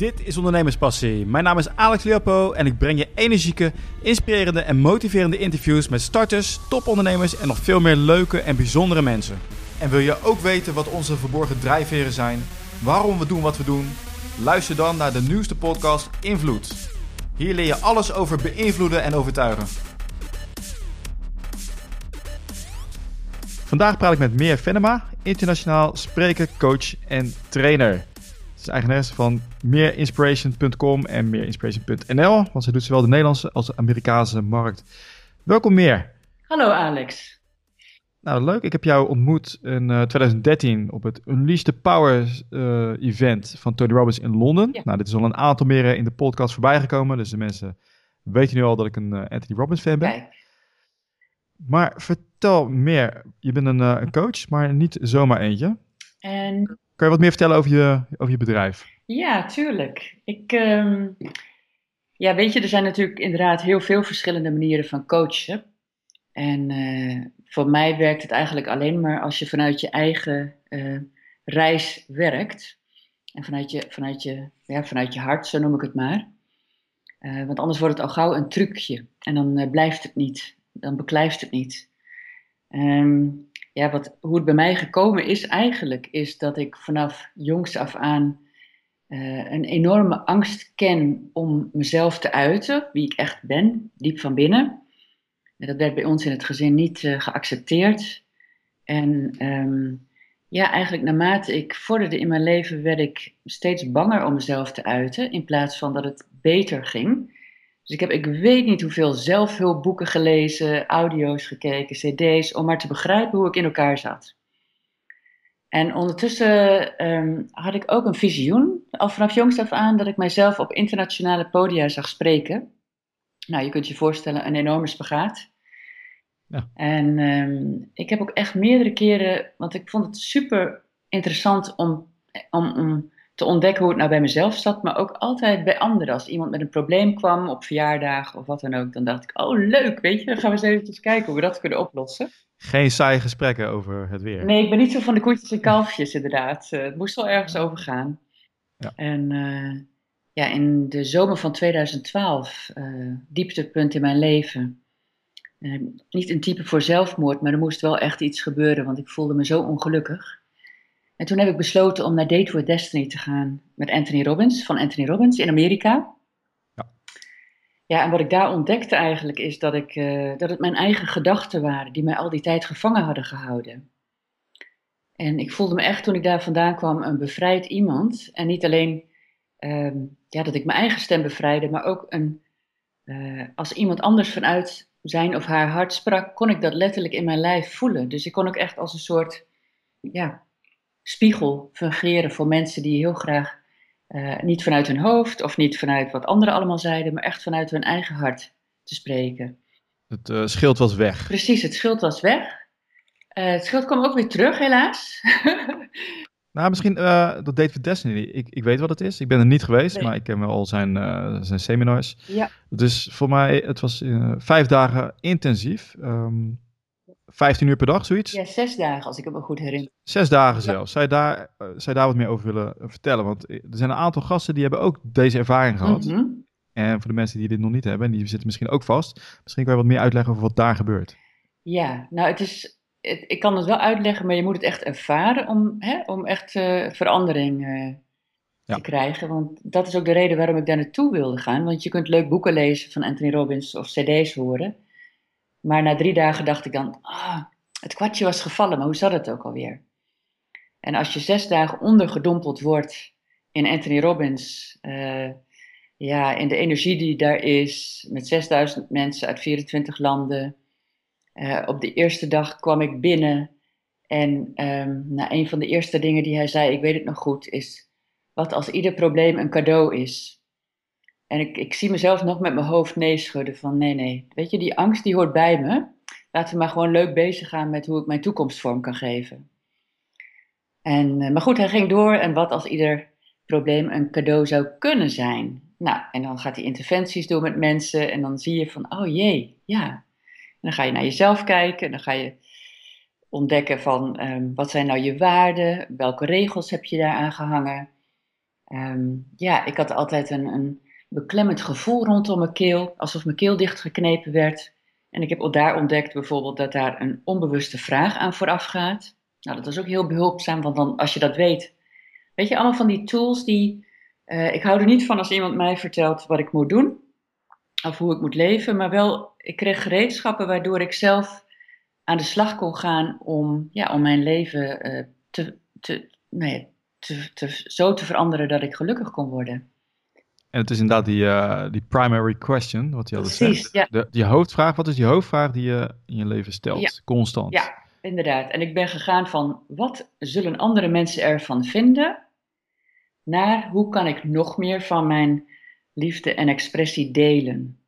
Dit is Ondernemerspassie. Mijn naam is Alex Leopo en ik breng je energieke, inspirerende en motiverende interviews met starters, topondernemers en nog veel meer leuke en bijzondere mensen. En wil je ook weten wat onze verborgen drijfveren zijn, waarom we doen wat we doen? Luister dan naar de nieuwste podcast Invloed. Hier leer je alles over beïnvloeden en overtuigen. Vandaag praat ik met Meer Venema, internationaal spreker, coach en trainer. Ze is eigenares van meerinspiration.com en meerinspiration.nl, want ze doet zowel de Nederlandse als de Amerikaanse markt. Welkom Meer. Hallo Alex. Nou, leuk. Ik heb jou ontmoet in uh, 2013 op het Unleash the Power uh, event van Tony Robbins in Londen. Ja. Nou, dit is al een aantal meren in de podcast voorbij gekomen, dus de mensen weten nu al dat ik een uh, Anthony Robbins fan ben. Kijk, Maar vertel meer. Je bent een, eh, een coach, maar niet zomaar eentje. en Kan je wat meer vertellen over je, over je bedrijf? ja, tuurlijk. Ik, ehm, ja, weet je, er zijn natuurlijk inderdaad heel veel verschillende manieren van coachen. En eh, voor mij werkt het eigenlijk alleen maar als je vanuit je eigen eh, reis werkt. En vanuit je, vanuit, je, ja, vanuit je hart, zo noem ik het maar. Eh, want anders wordt het al gauw een trucje. En dan blijft het niet. Dan beklijft het niet. Ehm, ja, wat, hoe het bij mij gekomen is eigenlijk, is dat ik vanaf jongs af aan eh, een enorme angst ken om mezelf te uiten, wie ik echt ben, diep van binnen. En dat werd bij ons in het gezin niet eh, geaccepteerd. En ehm, ja, eigenlijk naarmate ik vorderde in mijn leven, werd ik steeds banger om mezelf te uiten, in plaats van dat het beter ging. Dus ik heb, ik weet niet hoeveel zelfhulpboeken gelezen, audio's gekeken, cd's, om maar te begrijpen hoe ik in elkaar zat. En ondertussen ehm, had ik ook een visioen, al vanaf jongs af aan, dat ik mijzelf op internationale podia zag spreken. Nou, je kunt je voorstellen, een enorme spagaat. Ja. En ehm, ik heb ook echt meerdere keren, want ik vond het super interessant om, om, om te ontdekken hoe het nou bij mezelf zat, maar ook altijd bij anderen. Als iemand met een probleem kwam op verjaardag of wat dan ook, dan dacht ik, oh leuk, weet je, dan gaan we eens eventjes kijken hoe we dat kunnen oplossen. Geen saaie gesprekken over het weer. Nee, ik ben niet zo van de koetjes en kalfjes inderdaad. Eh, het moest wel ergens over gaan. Ja. En eh, ja, in de zomer van 2012, eh dieptepunt in mijn leven. Niet een type voor zelfmoord, maar er moest wel echt iets gebeuren, want ik voelde me zo ongelukkig. En toen heb ik besloten om naar Date with Destiny te gaan met Anthony Robbins, van Anthony Robbins in Amerika. Ja. Ja, en wat ik daar ontdekte eigenlijk is dat, ik, eh, dat het mijn eigen gedachten waren die mij al die tijd gevangen hadden gehouden. En ik voelde me echt toen ik daar vandaan kwam een bevrijd iemand. En niet alleen ehm, ja, dat ik mijn eigen stem bevrijdde, maar ook een, eh, als iemand anders vanuit zijn of haar hart sprak, kon ik dat letterlijk in mijn lijf voelen. Dus ik kon ook echt als een soort ja, spiegel fungeren voor mensen die heel graag eh, niet vanuit hun hoofd of niet vanuit wat anderen allemaal zeiden, maar echt vanuit hun eigen hart te spreken. Het eh, schild was weg. Precies, het schild was weg. Eh, het schild kwam ook weer terug, helaas. Nou, misschien dat Date with Destiny. Ik, ik weet wat het is. Ik ben er niet geweest, Nee. maar ik ken wel al zijn, zijn seminars. ja, Dus voor mij, het was vijf dagen intensief. Ehm 15 uur per dag, zoiets. ja, zes dagen, als ik het me goed herinner. Zes dagen zelfs. Zou je, daar, eh, zou je daar wat meer over willen eh, vertellen? Want er zijn een aantal gasten die hebben ook deze ervaring gehad. Mhm. En voor de mensen die dit nog niet hebben, en die zitten misschien ook vast. Misschien kan je wat meer uitleggen over wat daar gebeurt. Ja, nou, het is, het- ik kan het wel uitleggen, maar je moet het echt ervaren om, hè, om echt eh, verandering eh, Ja. te krijgen. Want dat is ook de reden waarom ik daar naartoe wilde gaan. Want je kunt leuk boeken lezen van Anthony Robbins of cd's horen. Maar na drie dagen dacht ik dan, ah, het kwartje was gevallen, maar hoe zat het ook alweer? En als je zes dagen ondergedompeld wordt in Anthony Robbins, eh, ja, in de energie die daar is, met 6000 mensen uit 24 landen. Eh, op de eerste dag kwam ik binnen en ehm nou, een van de eerste dingen die hij zei, ik weet het nog goed, is wat als ieder probleem een cadeau is. En ik, ik zie mezelf nog met mijn hoofd nee schudden van nee, nee. Weet je, die angst die hoort bij me. Laten we maar gewoon leuk bezig gaan met hoe ik mijn toekomst vorm kan geven. En, eh, maar goed, hij ging door en wat als ieder probleem een cadeau zou kunnen zijn. Nou, en dan gaat hij interventies doen met mensen en dan zie je van, oh jee, ja. Dan ga je naar jezelf kijken en dan ga je ontdekken van, ehm, wat zijn nou je waarden, welke regels heb je daaraan gehangen. Ehm, ja, ik had altijd een, een beklemmend gevoel rondom mijn keel, alsof mijn keel dichtgeknepen werd. En ik heb daar ontdekt bijvoorbeeld dat daar een onbewuste vraag aan vooraf gaat. Nou, dat was ook heel behulpzaam, want dan, als je dat weet, weet je, allemaal van die tools die. Uh, ik hou er niet van als iemand mij vertelt wat ik moet doen of hoe ik moet leven, maar wel, ik kreeg gereedschappen waardoor ik zelf aan de slag kon gaan om, ja, om mijn leven uh, te, te, nee, te, te, zo te veranderen dat ik gelukkig kon worden. En het is inderdaad die, uh, die primary question, wat je altijd Precies, zegt. Ja. De, die hoofdvraag, wat is die hoofdvraag die je in je leven stelt? Ja. Constant. Ja, inderdaad. En ik ben gegaan van wat zullen andere mensen ervan vinden, naar hoe kan ik nog meer van mijn liefde en expressie delen.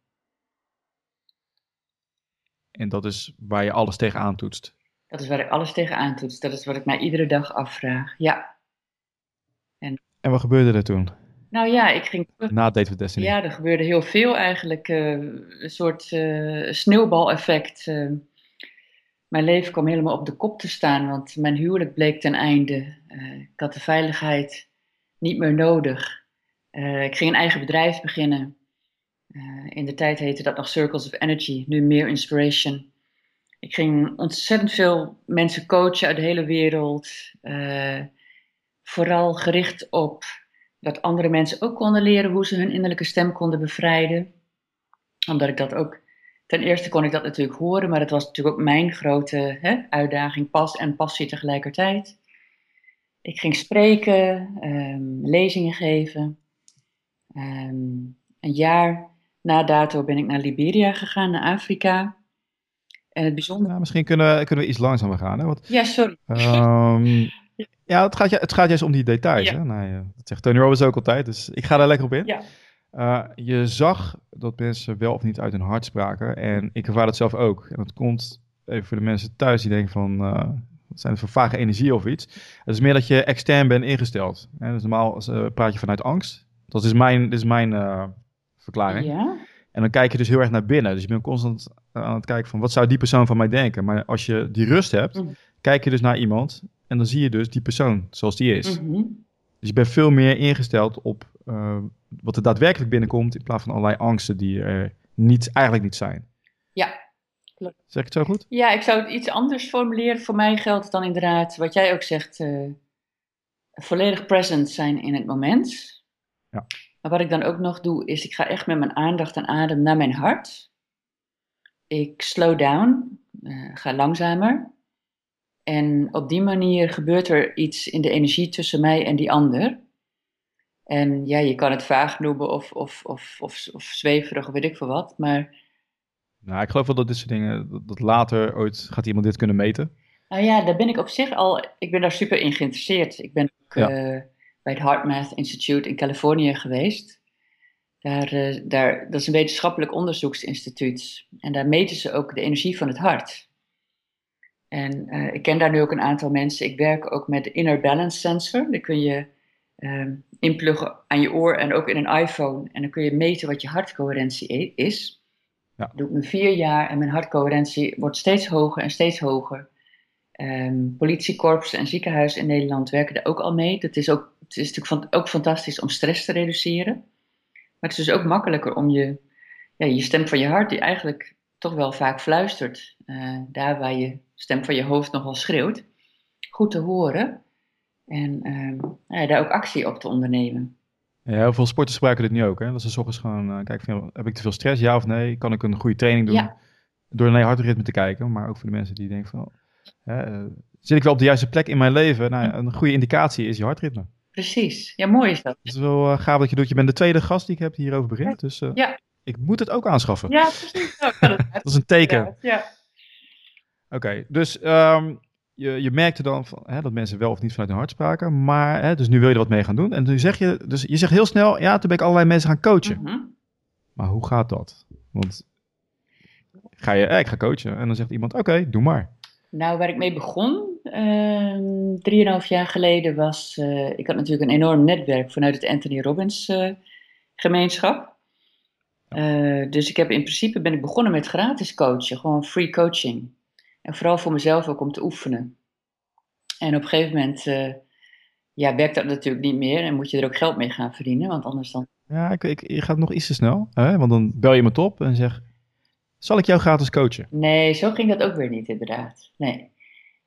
En dat is waar je alles tegenaan toetst. Dat is waar ik alles tegenaan toets. Dat is wat ik mij iedere dag afvraag. Ja. En wat gebeurde er toen? Nou ja, ik ging terug. Na Date with Destiny. Ja, er gebeurde heel veel eigenlijk. eh, een soort uh, sneeuwbaleffect. Uh, mijn leven kwam helemaal op de kop te staan, want mijn huwelijk bleek ten einde. Ik had de veiligheid niet meer nodig. Ik ging een eigen bedrijf beginnen. In de tijd heette dat nog Circles of Energy, nu meer Inspiration. Ik ging ontzettend veel mensen coachen uit de hele wereld. Vooral gericht op dat andere mensen ook konden leren hoe ze hun innerlijke stem konden bevrijden. Omdat ik dat ook, ten eerste kon ik dat natuurlijk horen, maar het was natuurlijk ook mijn grote hè, uitdaging, pas en passie tegelijkertijd. Ik ging spreken, um, lezingen geven. Um, een jaar na dato ben ik naar Liberia gegaan, naar Afrika. En het bijzondere... Nou, misschien kunnen, kunnen we iets langzamer gaan. Hè? Want, ja, sorry. Um, ja, het gaat, het gaat juist om die details. Ja. Hè? Nou, dat zegt Tony Robbins ook altijd, dus ik ga daar lekker op in. Ja. Uh, je zag dat mensen wel of niet uit hun hart spraken. En ik ervaar dat zelf ook. En dat komt even voor de mensen thuis die denken van... Uh, wat zijn het voor vage energie of iets? Het is meer dat je extern bent ingesteld. Hè? Dus normaal praat je vanuit angst. Dat is mijn, dit is mijn uh, verklaring. Ja. En dan kijk je dus heel erg naar binnen. Dus je bent constant aan het kijken van wat zou die persoon van mij denken. Maar als je die rust hebt, mm. kijk je dus naar iemand en dan zie je dus die persoon zoals die is. Mm -hmm. Dus je bent veel meer ingesteld op uh, wat er daadwerkelijk binnenkomt in plaats van allerlei angsten die er niet, eigenlijk niet zijn. Ja, klopt. Zeg ik het zo goed? Ja, ik zou het iets anders formuleren. Voor mij geldt dan inderdaad wat jij ook zegt, uh, volledig present zijn in het moment. Ja. Maar wat ik dan ook nog doe, is ik ga echt met mijn aandacht en adem naar mijn hart. Ik slow down, uh, ga langzamer. En op die manier gebeurt er iets in de energie tussen mij en die ander. En ja, je kan het vaag noemen of, of, of, of, of zweverig of weet ik veel wat, maar... Nou, ik geloof wel dat dit soort dingen, dat, later ooit gaat iemand dit kunnen meten. Nou ja, daar ben ik op zich al, ik ben daar super in geïnteresseerd. Ik ben ook ja. uh, bij het HeartMath Institute in Californië geweest. Daar, uh, daar, dat is een wetenschappelijk onderzoeksinstituut. En daar meten ze ook de energie van het hart. En uh, ik ken daar nu ook een aantal mensen. Ik werk ook met de Inner Balance Sensor. Daar kun je uh, inpluggen aan je oor en ook in een iPhone. En dan kun je meten wat je hartcoherentie is. Ja. Dat doe ik nu vier jaar en mijn hartcoherentie wordt steeds hoger en steeds hoger. Um, politiekorps en ziekenhuizen in Nederland werken er ook al mee. Dat is ook, het is natuurlijk van, ook fantastisch om stress te reduceren. Maar het is dus ook makkelijker om je, ja, je stem van je hart, die eigenlijk toch wel vaak fluistert, uh, daar waar je stem van je hoofd nogal schreeuwt, goed te horen en uh, ja, daar ook actie op te ondernemen. Ja, heel veel sporters gebruiken dit nu ook. Hè? Dat ze s ochtends gewoon uh, kijken heb ik te veel stress, ja of nee? Kan ik een goede training doen? Ja. Door naar je hartritme te kijken, maar ook voor de mensen die denken van, hè, zit ik wel op de juiste plek in mijn leven? Nou, een goede indicatie is je hartritme. Precies, ja mooi is dat. Het is wel uh, gaaf wat je doet. Je bent de tweede gast die ik heb die hierover begint, dus uh, ja. Ik moet het ook aanschaffen. Ja, precies. Nou, dat, dat is een teken. Ja. Oké, okay, dus um, je, je merkte dan van, hè, dat mensen wel of niet vanuit hun hart spraken, maar hè, dus nu wil je er wat mee gaan doen. En toen zeg je, dus je zegt heel snel, ja, toen ben ik allerlei mensen gaan coachen. Mm -hmm. Maar hoe gaat dat? Want ga je, eh, ik ga coachen en dan zegt iemand, oké, okay, doe maar. Nou, waar ik mee begon, uh, drieënhalf jaar geleden, was, uh, ik had natuurlijk een enorm netwerk vanuit het Anthony Robbins uh, gemeenschap. Uh, dus ik heb in principe ben ik begonnen met gratis coachen, gewoon free coaching. En vooral voor mezelf ook om te oefenen. En op een gegeven moment uh, ja, werkt dat natuurlijk niet meer en moet je er ook geld mee gaan verdienen, want anders dan... Ja, ik, ik, je gaat nog iets te snel, hè? want dan bel je me op en zeg, zal ik jou gratis coachen? Nee, zo ging dat ook weer niet inderdaad. Nee,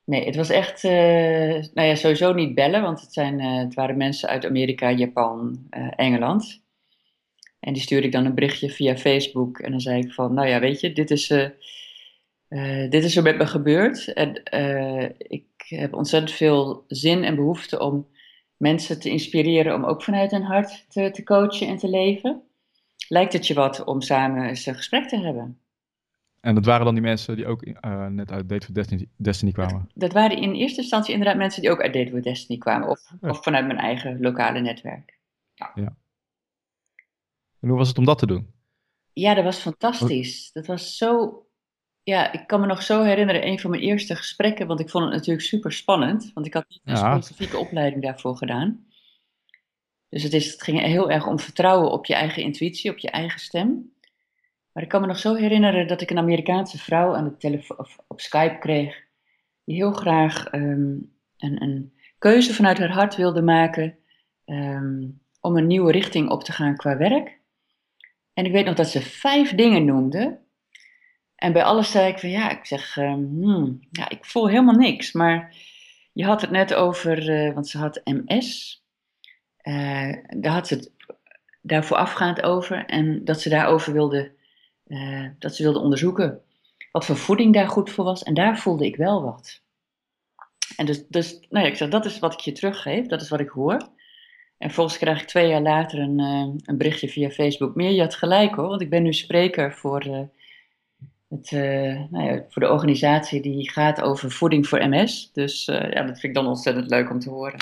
nee het was echt, uh, nou ja, sowieso niet bellen, want het, zijn, het waren mensen uit Amerika, Japan, Engeland. En die stuurde ik dan een berichtje via Facebook en dan zei ik van, nou ja, weet je, dit is, dit is er met me gebeurd. En ik heb ontzettend veel zin en behoefte om mensen te inspireren om ook vanuit hun hart te, te coachen en te leven. Lijkt het je wat om samen eens een gesprek te hebben? En dat waren dan die mensen die ook uh, net uit Date for Destiny, Destiny kwamen? Dat, dat, waren in eerste instantie inderdaad mensen die ook uit Date for Destiny kwamen. Of, of vanuit mijn eigen lokale netwerk. Ja. ja. En hoe was het om dat te doen? Ja, dat was fantastisch. Dat was zo ja, ik kan me nog zo herinneren, een van mijn eerste gesprekken, want ik vond het natuurlijk super spannend, want ik had niet een specifieke opleiding daarvoor gedaan. Dus het, is, het ging heel erg om vertrouwen op je eigen intuïtie, op je eigen stem. Maar ik kan me nog zo herinneren dat ik een Amerikaanse vrouw aan de telefoon of op Skype kreeg, die heel graag ehm, een, een, keuze vanuit haar hart wilde maken ehm, om een nieuwe richting op te gaan qua werk. En ik weet nog dat ze vijf dingen noemde en bij alles zei ik van ja, ik zeg, um, ja, ik voel helemaal niks. Maar je had het net over, uh, want ze had MS. Uh, daar had ze het daarvoor afgaand over. En dat ze daarover wilde, uh, dat ze wilde onderzoeken wat voor voeding daar goed voor was. En daar voelde ik wel wat. En dus, dus nou ik zeg, dat is wat ik je teruggeef, dat is wat ik hoor. En volgens krijg ik twee jaar later een, een berichtje via Facebook. Meer, je had gelijk hoor, want ik ben nu spreker voor het, uh, nou ja, voor de organisatie die gaat over voeding voor MS. Dus ja, dat vind ik dan ontzettend leuk om te horen.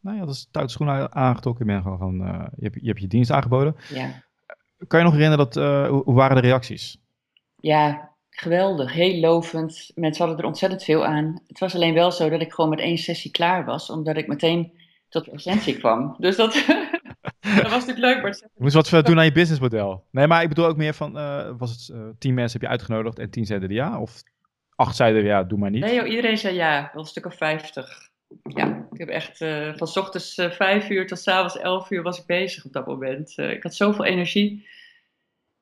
Nou ja, dat is stoute schoenen aangetrokken. Je, bent gewoon van, uh, je, hebt, je hebt je dienst aangeboden. Ja. Kan je nog herinneren, dat, hoe waren de reacties? Ja, geweldig. Heel lovend. Mensen hadden er ontzettend veel aan. Het was alleen wel zo dat ik gewoon met één sessie klaar was. Omdat ik meteen tot de essentie kwam. Dus dat, dat was natuurlijk leuk. Maar... Je moest wat doen aan je businessmodel. Nee, maar ik bedoel ook meer van, uh, was het uh, tien mensen heb je uitgenodigd en tien zeiden ja? Of acht zeiden ja, doe maar niet? Nee joh, iedereen zei ja. Wel een stuk of vijftig. Ja, ik heb echt uh, van s ochtends vijf uur tot s avonds elf uur was ik bezig op dat moment. ik had zoveel energie.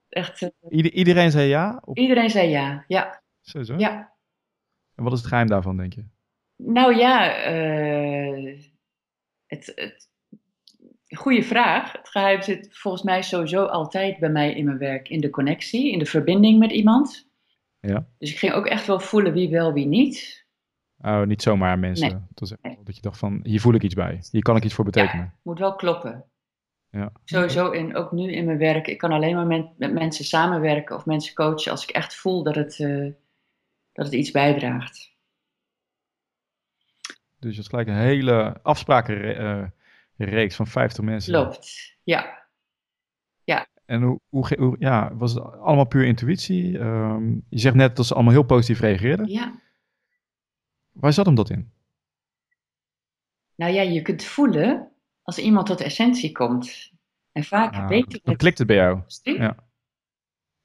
Echt, iedereen zei ja? Iedereen zei ja, ja. Zo zo? Ja. En wat is het geheim daarvan, denk je? Nou ja, het, het, goede vraag. Het geheim zit volgens mij sowieso altijd bij mij in mijn werk, in de connectie, in de verbinding met iemand. Ja. Dus ik ging ook echt wel voelen wie wel, wie niet. Oh, niet zomaar mensen. Nee. Dat je dacht van, hier voel ik iets bij. Hier kan ik iets voor betekenen. Ja, moet wel kloppen. Ja. Sowieso, in, ook nu in mijn werk. Ik kan alleen maar met, met mensen samenwerken of mensen coachen als ik echt voel dat het, uh, dat het iets bijdraagt. Dus je had gelijk een hele afsprakenreeks uh, van 50 mensen. Klopt, ja. ja. En hoe, hoe, ja, was het allemaal puur intuïtie? Um, je zegt net dat ze allemaal heel positief reageerden. Ja. Waar zat hem dat in? Nou ja, je kunt voelen als iemand tot de essentie komt. En vaak nou, weet je Dan klikt het bij jou. Ja.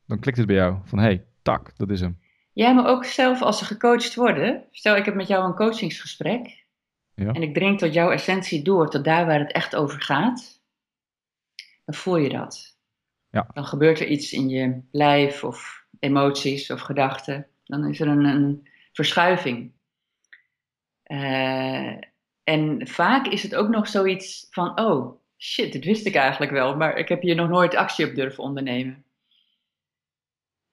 Dan klikt het bij jou. Van, hé, hey, tak, dat is hem. Ja, maar ook zelf als ze gecoacht worden. Stel, ik heb met jou een coachingsgesprek. Ja. En ik drink tot jouw essentie door, tot daar waar het echt over gaat. Dan voel je dat. Ja. Dan gebeurt er iets in je lijf of emoties of gedachten. Dan is er een, een verschuiving. Uh, en vaak is het ook nog zoiets van: oh shit, dit wist ik eigenlijk wel, maar ik heb hier nog nooit actie op durven ondernemen.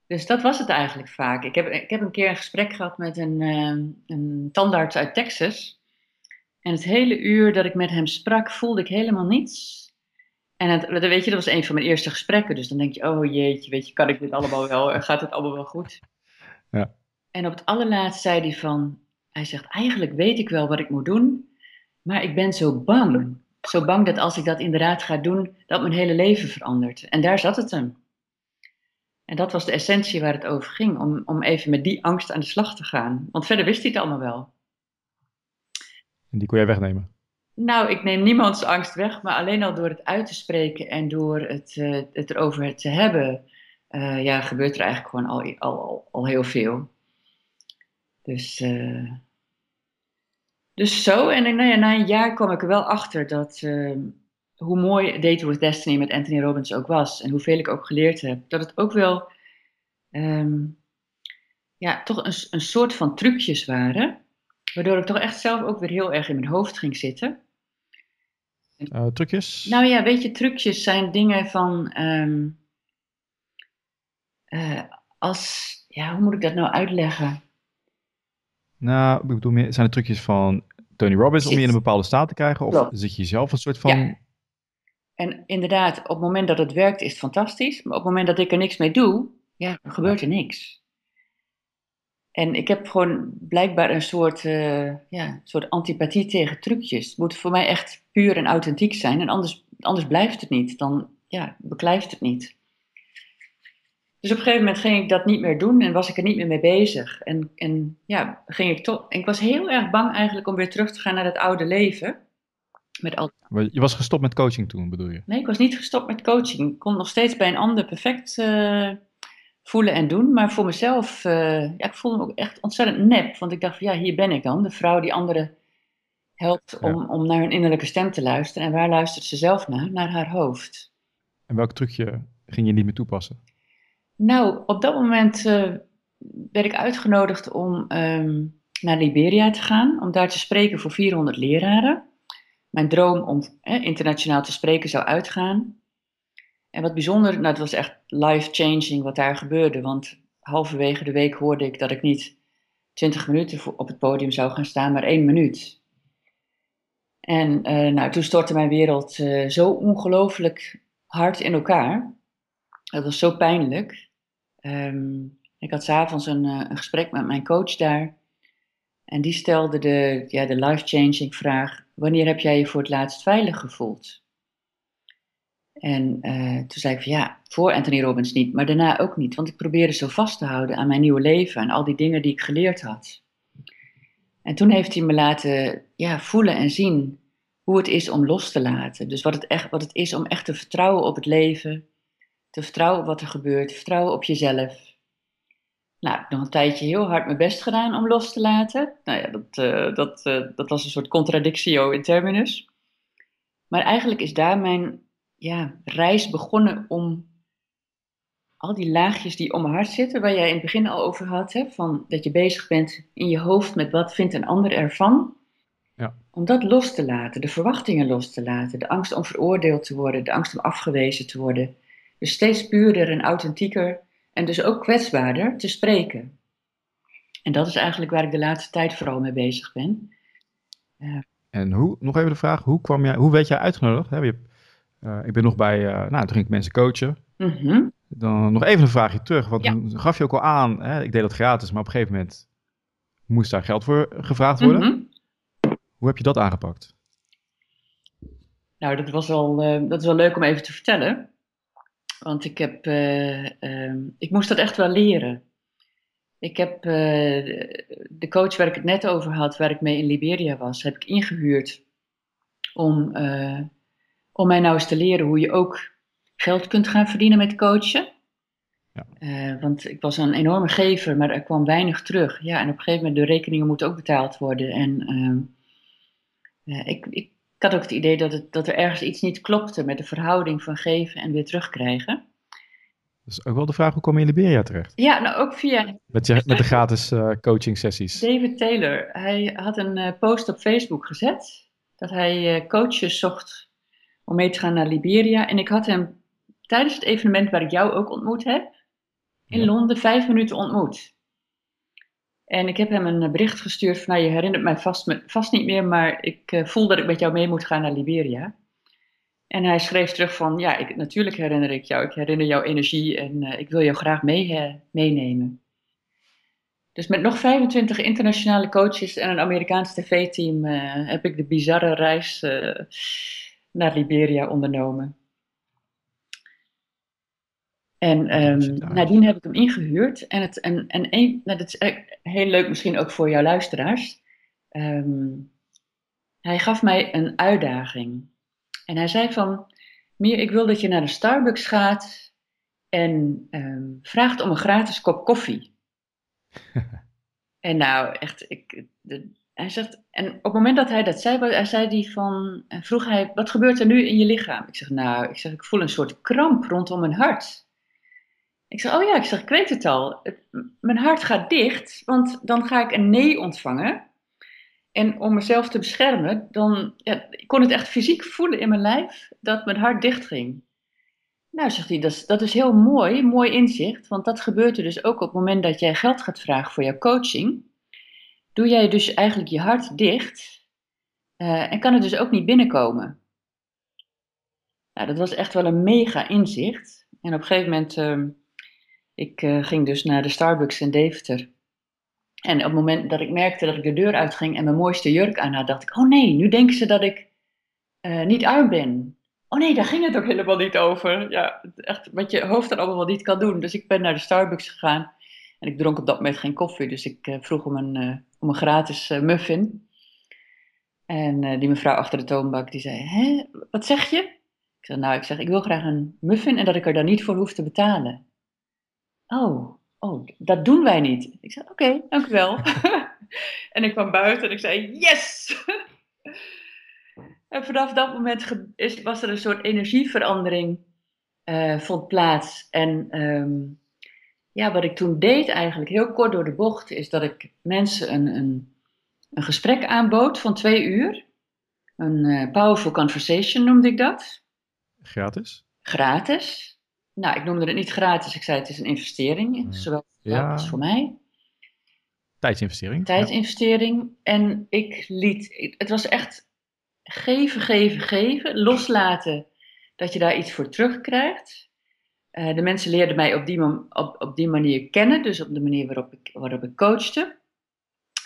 Dus dat was het eigenlijk vaak. Ik heb, ik heb een keer een gesprek gehad met een, uh, een tandarts uit Texas. En het hele uur dat ik met hem sprak, voelde ik helemaal niets. En het, weet je, dat was een van mijn eerste gesprekken. Dus dan denk je, oh jeetje, weet je, kan ik dit allemaal wel? Gaat het allemaal wel goed? Ja. En op het allerlaatst zei hij van, hij zegt, eigenlijk weet ik wel wat ik moet doen, maar ik ben zo bang. Zo bang dat als ik dat inderdaad ga doen, dat mijn hele leven verandert. En daar zat het hem. En dat was de essentie waar het over ging, om, om even met die angst aan de slag te gaan. Want verder wist hij het allemaal wel. En die kon jij wegnemen? Nou, ik neem niemands angst weg, maar alleen al door het uit te spreken en door het, uh, het erover te hebben, uh, ja, gebeurt er eigenlijk gewoon al, al, al, al heel veel. Dus, uh, Dus zo, en nou na een jaar kwam ik er wel achter dat hoe mooi Date with Destiny met Anthony Robbins ook was en hoeveel ik ook geleerd heb, dat het ook wel um, ja, toch een, een soort van trucjes waren, waardoor ik toch echt zelf ook weer heel erg in mijn hoofd ging zitten. Uh, trucjes? Nou ja, weet je, trucjes zijn dingen van. Um, uh, als. Ja, hoe moet ik dat nou uitleggen? Nou, ik bedoel, meer, zijn het trucjes van Tony Robbins om je in een bepaalde staat te krijgen? Of Klopt. zit je zelf een soort van. Ja. En inderdaad, op het moment dat het werkt, is het fantastisch. Maar op het moment dat ik er niks mee doe, ja, dan gebeurt er niks. En ik heb gewoon blijkbaar een soort, uh, ja, soort antipathie tegen trucjes. Het moet voor mij echt puur en authentiek zijn. En anders, anders blijft het niet. Dan ja, beklijft het niet. Dus op een gegeven moment ging ik dat niet meer doen en was ik er niet meer mee bezig. En, en ja, ging ik toch. Ik was heel erg bang eigenlijk om weer terug te gaan naar het oude leven. Met al... Je was gestopt met coaching toen, bedoel je? Nee, ik was niet gestopt met coaching. Ik kon nog steeds bij een ander perfect uh, voelen en doen. Maar voor mezelf, uh, ja, ik voelde me ook echt ontzettend nep. Want ik dacht van ja, hier ben ik dan. De vrouw die anderen helpt om, om naar hun innerlijke stem te luisteren. En waar luistert ze zelf naar? Naar haar hoofd. En welk trucje ging je niet meer toepassen? Nou, op dat moment uh, werd ik uitgenodigd om um, naar Liberia te gaan. Om daar te spreken voor 400 leraren. Mijn droom om eh, internationaal te spreken zou uitgaan. En wat bijzonder, nou het was echt life-changing wat daar gebeurde. Want halverwege de week hoorde ik dat ik niet 20 minuten op het podium zou gaan staan, maar één minuut. En uh, nou, toen stortte mijn wereld uh, zo ongelooflijk hard in elkaar. Dat was zo pijnlijk. Um, ik had s'avonds een, uh, een gesprek met mijn coach daar. En die stelde de, ja, de life-changing vraag: Wanneer heb jij je voor het laatst veilig gevoeld? En uh, toen zei ik van ja, voor Anthony Robbins niet, maar daarna ook niet. Want ik probeerde zo vast te houden aan mijn nieuwe leven en al die dingen die ik geleerd had. En toen heeft hij me laten ja, voelen en zien hoe het is om los te laten. Dus wat het, echt, wat het is om echt te vertrouwen op het leven, te vertrouwen op wat er gebeurt, te vertrouwen op jezelf. Nou, ik heb nog een tijdje heel hard mijn best gedaan om los te laten. Nou ja, dat, uh, dat, uh, dat was een soort contradictio in terminus. Maar eigenlijk is daar mijn ja, reis begonnen om al die laagjes die om mijn hart zitten, waar jij in het begin al over had, hè, van dat je bezig bent in je hoofd met wat vindt een ander ervan. Ja. Om dat los te laten, de verwachtingen los te laten, de angst om veroordeeld te worden, de angst om afgewezen te worden. Dus steeds puurder en authentieker en dus ook kwetsbaarder te spreken. En dat is eigenlijk waar ik de laatste tijd vooral mee bezig ben. En hoe, nog even de vraag, hoe, kwam jij, hoe werd jij uitgenodigd? Je uh, ik ben nog bij, uh, nou, toen ging ik mensen coachen. Mm -hmm. Dan nog even een vraagje terug, want ja. toen gaf je ook al aan, hè, ik deed dat gratis, maar op een gegeven moment moest daar geld voor gevraagd worden. Mm -hmm. Hoe heb je dat aangepakt? Nou, dat was wel, uh, dat is wel leuk om even te vertellen. Want ik heb, ehm, ik moest dat echt wel leren. Ik heb de coach waar ik het net over had, waar ik mee in Liberia was, heb ik ingehuurd om om mij nou eens te leren hoe je ook geld kunt gaan verdienen met coachen. Ja. Uh, want ik was een enorme gever, maar er kwam weinig terug. Ja, en op een gegeven moment de rekeningen moeten ook betaald worden. En uh, ik, ik, had ook het idee dat, het, dat er ergens iets niet klopte met de verhouding van geven en weer terugkrijgen. Dus ook wel de vraag, hoe kom je in Liberia terecht? Ja, nou ook via... Met, je, met de gratis uh, coaching sessies. David Taylor, hij had een post op Facebook gezet. Dat hij coaches zocht om mee te gaan naar Liberia. En ik had hem tijdens het evenement waar ik jou ook ontmoet heb, in Londen, vijf minuten ontmoet. En ik heb hem een bericht gestuurd van, nou, je herinnert mij vast, vast niet meer, maar ik uh, voel dat ik met jou mee moet gaan naar Liberia. En hij schreef terug van, ja, ik, natuurlijk herinner ik jou, ik herinner jouw energie en uh, ik wil jou graag mee, uh, meenemen. Dus met nog 25 internationale coaches en een Amerikaans tv-team heb ik de bizarre reis naar Liberia ondernomen. En um, nadien heb ik hem ingehuurd. En, het, en, en een, nou, dat is heel leuk misschien ook voor jouw luisteraars. Um, hij gaf mij een uitdaging. En hij zei van, Meer, ik wil dat je naar de Starbucks gaat en um, vraagt om een gratis kop koffie. en nou, echt, ik, de, hij zegt, en op het moment dat hij dat zei, hij zei die van, vroeg hij, wat gebeurt er nu in je lichaam? Ik zeg, nou, ik zeg, ik voel een soort kramp rondom mijn hart. Ik zeg, oh ja, ik zeg, ik weet het al. mijn hart gaat dicht, want dan ga ik een nee ontvangen. En om mezelf te beschermen, dan ja, ik kon het echt fysiek voelen in mijn lijf dat mijn hart dicht ging. Nou, zegt hij, dat is, dat is heel mooi, mooi inzicht, want dat gebeurt er dus ook op het moment dat jij geld gaat vragen voor jouw coaching. Doe jij dus eigenlijk je hart dicht uh, en kan het dus ook niet binnenkomen. Nou, dat was echt wel een mega inzicht. En op een gegeven moment, uh, ik uh, ging dus naar de Starbucks in Deventer. En op het moment dat ik merkte dat ik de deur uitging en mijn mooiste jurk aan had, dacht ik, oh nee, nu denken ze dat ik niet arm ben. Oh nee, daar ging het ook helemaal niet over. Ja, echt wat je hoofd dan allemaal niet kan doen. Dus ik ben naar de Starbucks gegaan. En ik dronk op dat moment geen koffie, dus ik uh, vroeg om een, uh, om een gratis uh, muffin. En die mevrouw achter de toonbank, die zei, hè, wat zeg je? Ik zei, nou, ik zeg, ik wil graag een muffin en dat ik er dan niet voor hoef te betalen. Oh, oh dat doen wij niet. Ik zei, oké, okay, dank u wel. en ik kwam buiten en ik zei, yes! En vanaf dat moment was er een soort energieverandering, uh, vond plaats. En um, ja, wat ik toen deed eigenlijk, heel kort door de bocht, is dat ik mensen een, een, een gesprek aanbood van twee uur. Een uh, powerful conversation noemde ik dat. Gratis? Gratis. Nou, ik noemde het niet gratis, ik zei het is een investering, zowel voor ja. als voor mij. Tijdsinvestering. Tijdsinvestering. Ja. En ik liet, het was echt geven, geven, geven, loslaten dat je daar iets voor terugkrijgt. Uh, de mensen leerden mij op die, op, die manier kennen, dus op de manier waarop ik, waarop ik coachte.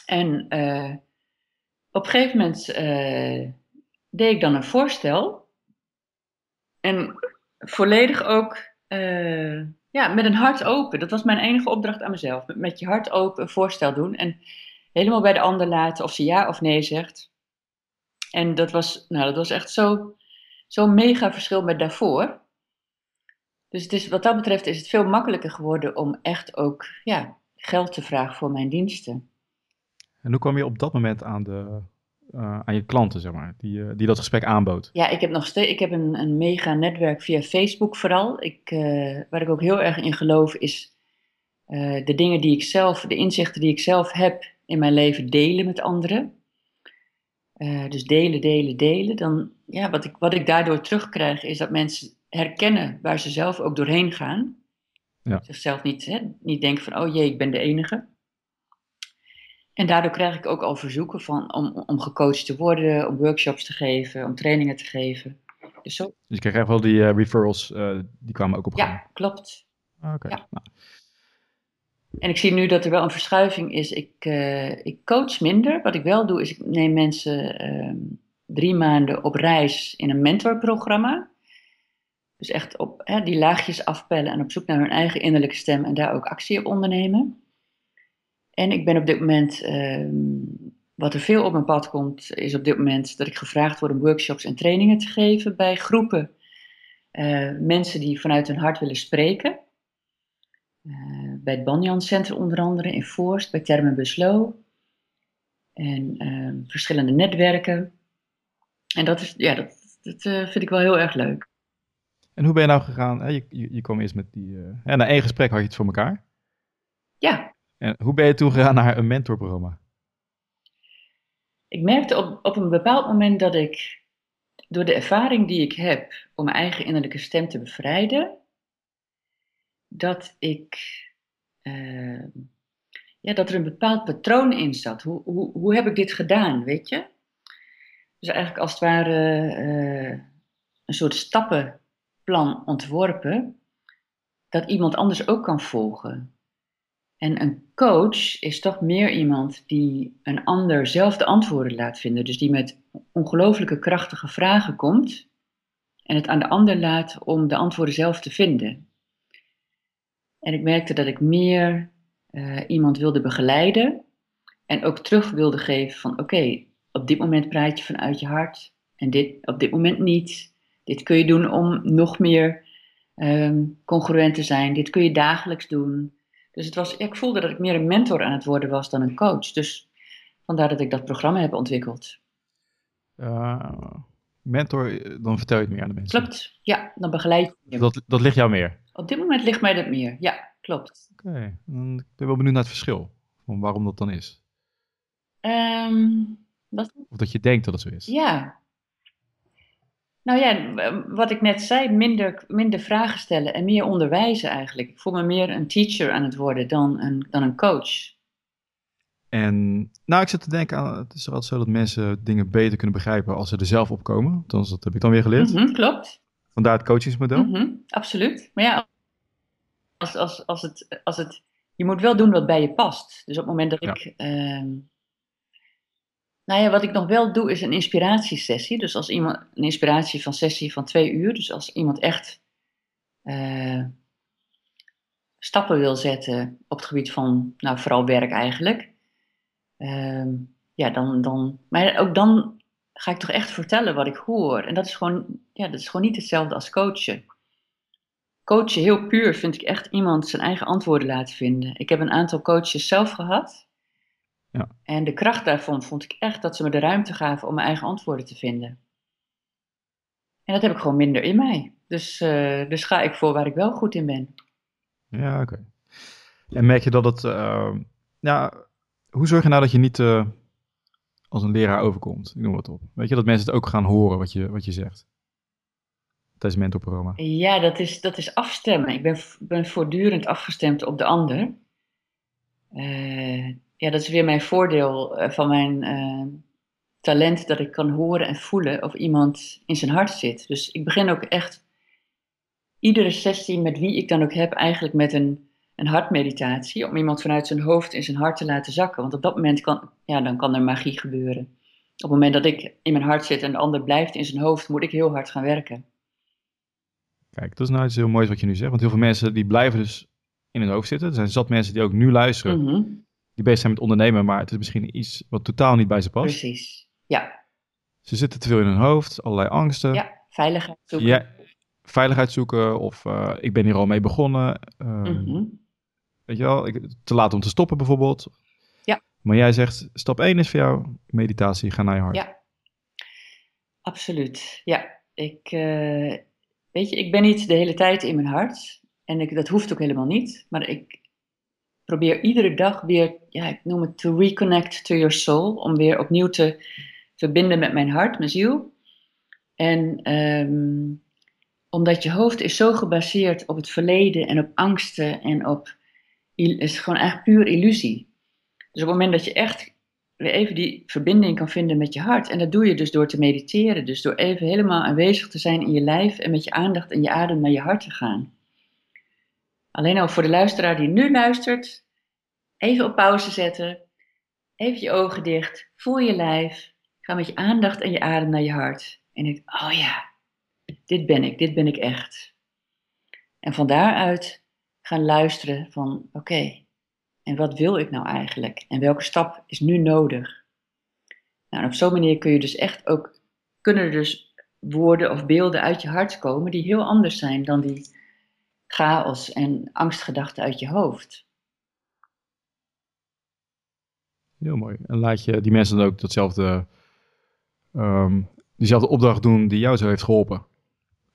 En uh, op een gegeven moment uh, deed ik dan een voorstel. En volledig ook ja, met een hart open. Dat was mijn enige opdracht aan mezelf. Met, je hart open een voorstel doen. En helemaal bij de ander laten of ze ja of nee zegt. En dat was, nou, dat was echt zo'n zo mega verschil met daarvoor. Dus het is, wat dat betreft is het veel makkelijker geworden om echt ook ja, geld te vragen voor mijn diensten. En hoe kwam je op dat moment aan, de, uh, aan je klanten, zeg maar, die, uh, die dat gesprek aanbood? Ja, ik heb nog steeds ik heb een, een mega netwerk via Facebook vooral. Ik, uh, waar ik ook heel erg in geloof is de dingen die ik zelf, de inzichten die ik zelf heb in mijn leven delen met anderen. Dus delen, delen, delen. Dan, ja, wat, ik, wat ik daardoor terugkrijg is dat mensen herkennen waar ze zelf ook doorheen gaan. Ja. Zichzelf niet, hè, niet denken van, oh jee, ik ben de enige. En daardoor krijg ik ook al verzoeken van, om, om gecoacht te worden, om workshops te geven, om trainingen te geven. Dus, zo. dus je krijgt echt wel die uh, referrals, uh, die kwamen ook op gang. Ja, klopt. Ah, oké. Ja. Nou. En ik zie nu dat er wel een verschuiving is. Ik, uh, ik coach minder. Wat ik wel doe, is ik neem mensen uh, drie maanden op reis in een mentorprogramma. Dus echt op hè, die laagjes afpellen en op zoek naar hun eigen innerlijke stem en daar ook actie op ondernemen. En ik ben op dit moment, uh, wat er veel op mijn pad komt, is op dit moment dat ik gevraagd word om workshops en trainingen te geven bij groepen uh, mensen die vanuit hun hart willen spreken. Uh, bij het Banyan Center onder andere in Voorst, bij Termen Beslo. En uh, verschillende netwerken. En dat, is, ja, dat, dat uh, vind ik wel heel erg leuk. En hoe ben je nou gegaan? Je, je, je kwam eerst met die. Uh, na één gesprek had je het voor elkaar. Ja. En hoe ben je toen gegaan naar een mentorprogramma? Ik merkte op, op een bepaald moment dat ik, door de ervaring die ik heb om mijn eigen innerlijke stem te bevrijden, dat ik. Uh, ja, dat er een bepaald patroon in zat. Hoe, hoe, hoe heb ik dit gedaan, weet je? Dus eigenlijk als het ware uh, een soort stappenplan ontworpen, dat iemand anders ook kan volgen. En een coach is toch meer iemand die een ander zelf de antwoorden laat vinden. Dus die met ongelooflijke krachtige vragen komt en het aan de ander laat om de antwoorden zelf te vinden. En ik merkte dat ik meer uh, iemand wilde begeleiden en ook terug wilde geven van oké, op dit moment praat je vanuit je hart en dit op dit moment niet. Dit kun je doen om nog meer um, congruent te zijn. Dit kun je dagelijks doen. Dus het was, ik voelde dat ik meer een mentor aan het worden was dan een coach. Dus Vandaar dat ik dat programma heb ontwikkeld. Uh, mentor, dan vertel je het meer aan de mensen. Klopt, ja, dan begeleid je. Dat, dat ligt jou meer? Op dit moment ligt mij dat meer, ja, klopt. Oké, ik ben wel benieuwd naar het verschil, van waarom dat dan is. Um, wat? Of dat je denkt dat het zo is. Ja. Nou ja, wat ik net zei, minder, minder vragen stellen en meer onderwijzen eigenlijk. Ik voel me meer een teacher aan het worden dan een, dan een coach. En nou, ik zit te denken aan, het is altijd zo dat mensen dingen beter kunnen begrijpen als ze er zelf op komen. Althans, dat heb ik dan weer geleerd. Mm klopt. Vandaar het coachingsmodel. Mm absoluut. Maar ja, als, als, als, het, als het, je moet wel doen wat bij je past. Dus op het moment dat ik, ehm, nou ja, wat ik nog wel doe is een inspiratiesessie. Dus als iemand, een inspiratie van sessie van twee uur. Dus als iemand echt uh, stappen wil zetten op het gebied van, nou vooral werk eigenlijk Ehm, ja, dan, dan, maar ook dan ga ik toch echt vertellen wat ik hoor. En dat is gewoon, ja, dat is gewoon niet hetzelfde als coachen. Coachen heel puur vind ik echt iemand zijn eigen antwoorden laten vinden. Ik heb een aantal coaches zelf gehad. Ja. En de kracht daarvan vond ik echt dat ze me de ruimte gaven om mijn eigen antwoorden te vinden. En dat heb ik gewoon minder in mij. Dus, uh, dus ga ik voor waar ik wel goed in ben. Ja, oké. En merk je dat het, uh, ja, hoe zorg je nou dat je niet uh, als een leraar overkomt? Ik noem wat op. Weet je, dat mensen het ook gaan horen wat je, wat je zegt. Tijdens mentorprogramma. Ja, dat is, dat is afstemmen. Ik ben, ben voortdurend afgestemd op de ander. Ja, dat is weer mijn voordeel uh, van mijn talent dat ik kan horen en voelen of iemand in zijn hart zit. Dus ik begin ook echt iedere sessie met wie ik dan ook heb, eigenlijk met een een hartmeditatie, om iemand vanuit zijn hoofd in zijn hart te laten zakken. Want op dat moment kan, ja, dan kan er magie gebeuren. Op het moment dat ik in mijn hart zit en de ander blijft in zijn hoofd, moet ik heel hard gaan werken. Kijk, dat is nou iets heel moois wat je nu zegt. Want heel veel mensen die blijven dus in hun hoofd zitten. Er zijn zat mensen die ook nu luisteren, Mhm. Die bezig zijn met ondernemen, maar het is misschien iets wat totaal niet bij ze past. Precies, ja. Ze zitten te veel in hun hoofd, allerlei angsten. Ja, veiligheid zoeken. Ja, veiligheid zoeken of uh, ik ben hier al mee begonnen. Uh, Mhm. Weet je wel, ik, te laat om te stoppen bijvoorbeeld. Ja. Maar jij zegt, stap 1 is voor jou meditatie, ga naar je hart. Ja, absoluut. Ja, ik, uh, weet je, ik ben niet de hele tijd in mijn hart. En ik, dat hoeft ook helemaal niet. Maar ik probeer iedere dag weer, ja, ik noem het to reconnect to your soul. Om weer opnieuw te verbinden met mijn hart, mijn ziel. En um, omdat je hoofd is zo gebaseerd op het verleden en op angsten en op is gewoon eigenlijk puur illusie. Dus op het moment dat je echt weer even die verbinding kan vinden met je hart, en dat doe je dus door te mediteren, dus door even helemaal aanwezig te zijn in je lijf en met je aandacht en je adem naar je hart te gaan. Alleen al voor de luisteraar die nu luistert, even op pauze zetten, even je ogen dicht, voel je lijf, ga met je aandacht en je adem naar je hart. En denk, oh ja, dit ben ik, dit ben ik echt. En van daaruit gaan luisteren van oké, en wat wil ik nou eigenlijk? En welke stap is nu nodig? Nou, en op zo'n manier kun je dus echt ook, kunnen er dus woorden of beelden uit je hart komen die heel anders zijn dan die chaos en angstgedachten uit je hoofd. Heel mooi. En laat je die mensen dan ook datzelfde, um, diezelfde opdracht doen die jou zo heeft geholpen.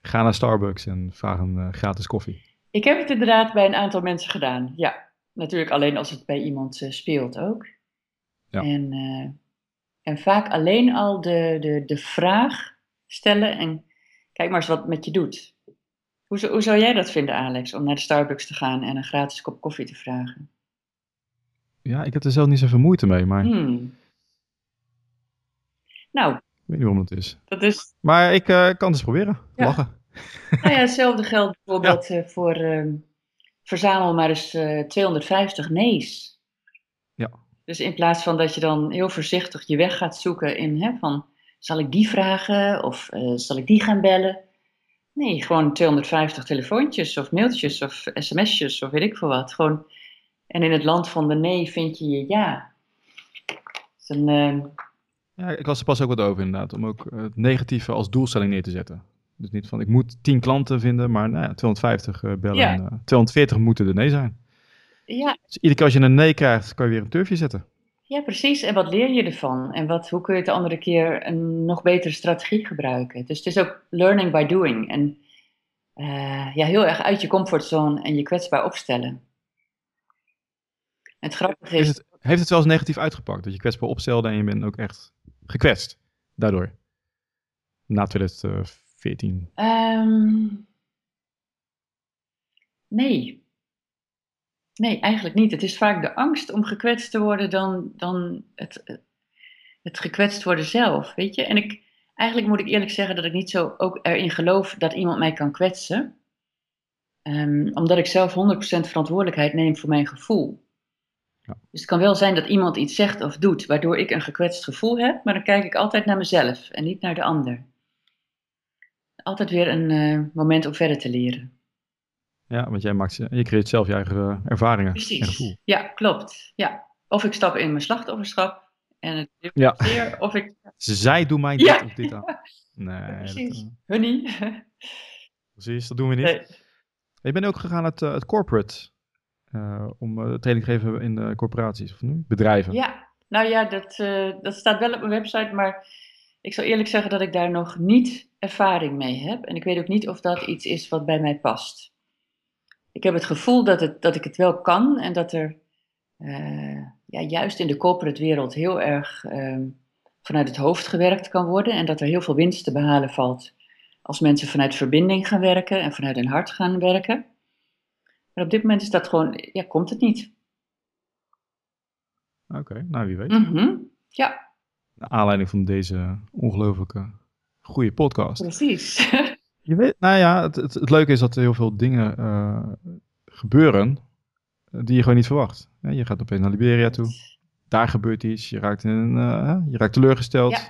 Ga naar Starbucks en vraag een uh, gratis koffie. Ik heb het inderdaad bij een aantal mensen gedaan. Ja, natuurlijk alleen als het bij iemand uh, speelt ook. Ja. En, uh, en vaak alleen al de, de, de vraag stellen en kijk maar eens wat het met je doet. Hoe, hoe zou jij dat vinden, Alex, om naar de Starbucks te gaan en een gratis kop koffie te vragen? Ja, ik heb er zelf niet zoveel moeite mee, maar... Hmm. Nou, ik weet niet waarom het is. Dat is... Maar ik uh, kan het eens proberen. Ja. Lachen. Nou ja, hetzelfde geldt bijvoorbeeld ja. uh, voor uh, verzamel maar eens 250 nee's. Ja. Dus in plaats van dat je dan heel voorzichtig je weg gaat zoeken in hè, van zal ik die vragen of zal ik die gaan bellen? Nee, gewoon 250 telefoontjes of mailtjes of sms'jes of weet ik veel wat. Gewoon, en in het land van de nee vind je je ja. Dus een, uh, ja, ik was er pas ook wat over inderdaad, om ook het negatieve als doelstelling neer te zetten. Dus niet van ik moet 10 klanten vinden, maar nou ja, 250 uh, bellen. Ja. En, uh, 240 moeten er nee zijn. Ja. Dus iedere keer als je een nee krijgt, kan je weer een turfje zetten. Ja, precies. En wat leer je ervan? En wat, hoe kun je het de andere keer een nog betere strategie gebruiken? Dus het is ook learning by doing. En uh, ja, heel erg uit je comfortzone en je kwetsbaar opstellen. Het grappige is... Heeft het, heeft het wel eens negatief uitgepakt? Dat je kwetsbaar opstelde en je bent ook echt gekwetst daardoor? Na 2014? Um, nee. Nee, eigenlijk niet. Het is vaak de angst om gekwetst te worden dan, dan het, het gekwetst worden zelf, weet je. En ik, eigenlijk moet ik eerlijk zeggen dat ik niet zo ook erin geloof dat iemand mij kan kwetsen. Um, omdat ik zelf 100% verantwoordelijkheid neem voor mijn gevoel. Ja. Dus het kan wel zijn dat iemand iets zegt of doet waardoor ik een gekwetst gevoel heb, maar dan kijk ik altijd naar mezelf en niet naar de ander. Altijd weer een uh, moment om verder te leren. Ja, want jij maakt, je creëert zelf je eigen eh, ervaringen Precies. en gevoel. Ja, klopt. Ja. Of ik stap in mijn slachtofferschap en het ja. Weer, of ik... Zij doen mij dit ja. of dit aan. Nee, Precies. Dat, uh... Honey. Precies, dat doen we niet. Nee. Je bent ook gegaan uit het corporate uh, om uh, training te geven in de corporaties of nu? bedrijven. Ja, nou ja, dat, dat staat wel op mijn website, maar ik zal eerlijk zeggen dat ik daar nog niet ervaring mee heb. En ik weet ook niet of dat iets is wat bij mij past. Ik heb het gevoel dat, het, dat ik het wel kan en dat er ja, juist in de corporate wereld heel erg ehm, vanuit het hoofd gewerkt kan worden en dat er heel veel winst te behalen valt als mensen vanuit verbinding gaan werken en vanuit hun hart gaan werken. Maar op dit moment is dat gewoon, ja, komt het niet. Oké, nou wie weet. Mm -hmm. Ja. Naar aanleiding van deze ongelooflijke goede podcast. Precies. je weet, nou ja, het, het, het, leuke is dat er heel veel dingen uh, gebeuren eh, die je gewoon niet verwacht. Ja, je gaat opeens naar Liberia toe. Daar gebeurt iets. Je raakt, in uh, je raakt teleurgesteld. Ja. Daar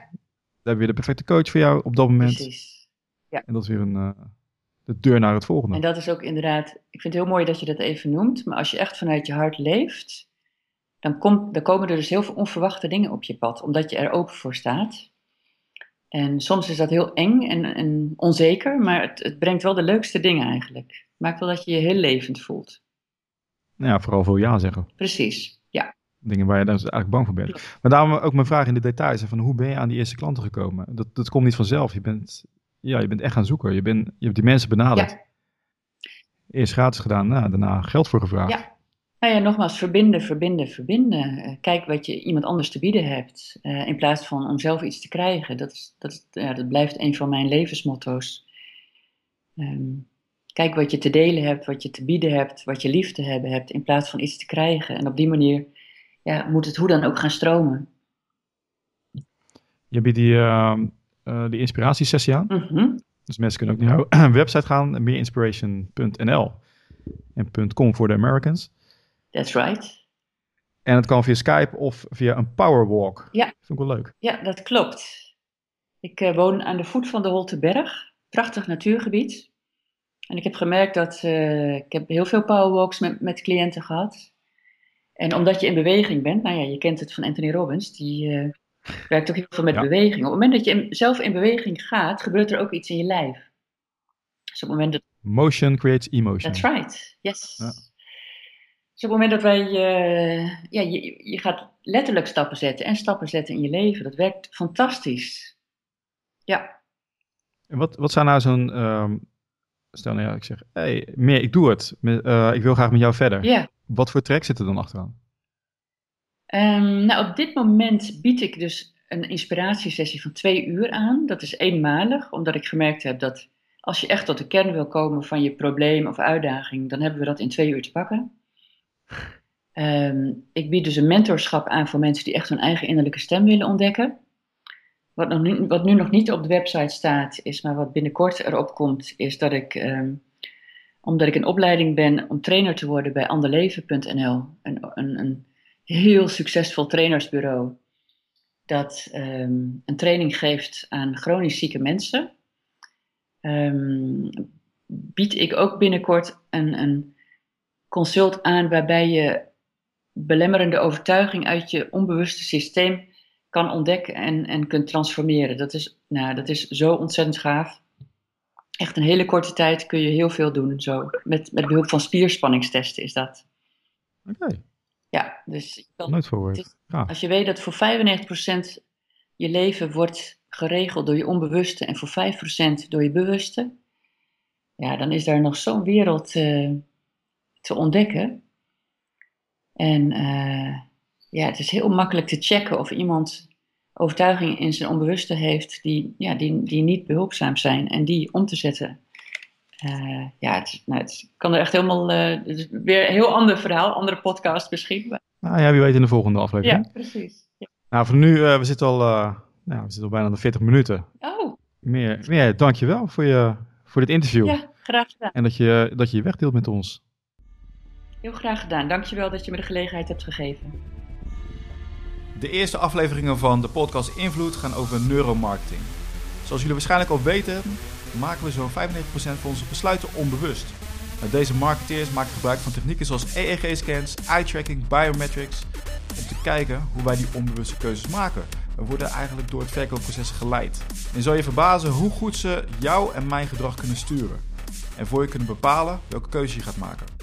heb je weer de perfecte coach voor jou op dat moment. Precies. Ja. En dat is weer een, uh, de deur naar het volgende. En dat is ook inderdaad, ik vind het heel mooi dat je dat even noemt, maar als je echt vanuit je hart leeft, dan, komt, dan komen er dus heel veel onverwachte dingen op je pad, omdat je er open voor staat. En soms is dat heel eng en, en onzeker, maar het, het, brengt wel de leukste dingen eigenlijk. Maakt wel dat je je heel levend voelt. Nou ja, vooral veel ja zeggen. Precies, ja. Dingen waar je dan eigenlijk bang voor bent. Maar daarom ook mijn vraag in de details, van hoe ben je aan die eerste klanten gekomen? Dat, dat komt niet vanzelf. Je bent ja, je bent echt gaan zoeken. Je, bent, je hebt die mensen benaderd. Ja. Eerst gratis gedaan, nou, daarna geld voor gevraagd. Ja. Nou ja, nogmaals, verbinden, verbinden, verbinden. Uh, kijk wat je iemand anders te bieden hebt. Uh, in plaats van om zelf iets te krijgen. Dat, is, dat, ja, dat blijft een van mijn levensmotto's. Um, kijk wat je te delen hebt, wat je te bieden hebt, wat je lief te hebben hebt. In plaats van iets te krijgen. En op die manier ja, moet het hoe dan ook gaan stromen. Je biedt die, uh, uh, die inspiratiesessie aan. Mm -hmm. Dus mensen kunnen ook naar jouw website gaan, meerinspiration.nl en .com voor de Americans. That's right. En het kan via Skype of via een powerwalk. Ja. Dat vind ik wel leuk. Ja, dat klopt. Ik uh, woon aan de voet van de Holteberg. Prachtig natuurgebied. En ik heb gemerkt dat uh, ik heb heel veel powerwalks met, met cliënten gehad. En omdat je in beweging bent, nou ja, je kent het van Anthony Robbins, die uh, werkt ook heel veel met ja. beweging. Op het moment dat je in, zelf in beweging gaat, gebeurt er ook iets in je lijf. Dus op het moment dat... Motion creates emotion. That's right, yes. Ja. Dus op het moment dat wij, uh, ja, je, je gaat letterlijk stappen zetten en stappen zetten in je leven, dat werkt fantastisch. Ja. En wat, wat zou nou zo'n, um, stel nou ja, ik zeg, hey, meer, ik doe het, uh, ik wil graag met jou verder. Ja. Wat voor track zit er dan achteraan? Um, nou, op dit moment bied ik dus een inspiratiesessie van twee uur aan. Dat is eenmalig, omdat ik gemerkt heb dat als je echt tot de kern wil komen van je probleem of uitdaging, dan hebben we dat in twee uur te pakken. Um, ik bied dus een mentorschap aan voor mensen die echt hun eigen innerlijke stem willen ontdekken. Wat, nog nu, wat nu nog niet op de website staat, is maar wat binnenkort erop komt, is dat ik, um, omdat ik een opleiding ben om trainer te worden bij anderleven.nl, een, een, een heel succesvol trainersbureau dat um, een training geeft aan chronisch zieke mensen, bied ik ook binnenkort een, een, consult aan waarbij je belemmerende overtuiging uit je onbewuste systeem kan ontdekken en, en kunt transformeren. Dat is, nou, dat is zo ontzettend gaaf. Echt een hele korte tijd kun je heel veel doen. Zo. Met, met behulp van spierspanningstesten is dat. Oké. Okay. Ja, dus je kan- Nooit voor het gehoord. is- Ja. als je weet dat voor 95% je leven wordt geregeld door je onbewuste en voor 5% door je bewuste, ja, dan is daar nog zo'n wereld eh, te ontdekken. En eh, ja, het is heel makkelijk te checken of iemand overtuigingen in zijn onbewuste heeft die, ja, die, die niet behulpzaam zijn en die om te zetten. Eh, ja, het, nou, het kan er echt helemaal. eh, het is weer een heel ander verhaal, andere podcast misschien. Nou ja, wie weet in de volgende aflevering. ja, precies. Ja. Nou, voor nu, we zitten al, nou, we zitten al bijna de 40 minuten. Oh, Meer, meer dankjewel voor, je, voor dit interview. ja, graag gedaan. En dat je, dat je je wegdeelt met ons. Heel graag gedaan. Dankjewel dat je me de gelegenheid hebt gegeven. De eerste afleveringen van de podcast Invloed gaan over neuromarketing. Zoals jullie waarschijnlijk al weten, maken we zo'n 95% van onze besluiten onbewust. Deze marketeers maken gebruik van technieken zoals EEG-scans, eye-tracking, biometrics, om te kijken hoe wij die onbewuste keuzes maken. We worden eigenlijk door het verkoopproces geleid. En zal je verbazen hoe goed ze jou en mijn gedrag kunnen sturen. En voor je kunnen bepalen welke keuze je gaat maken.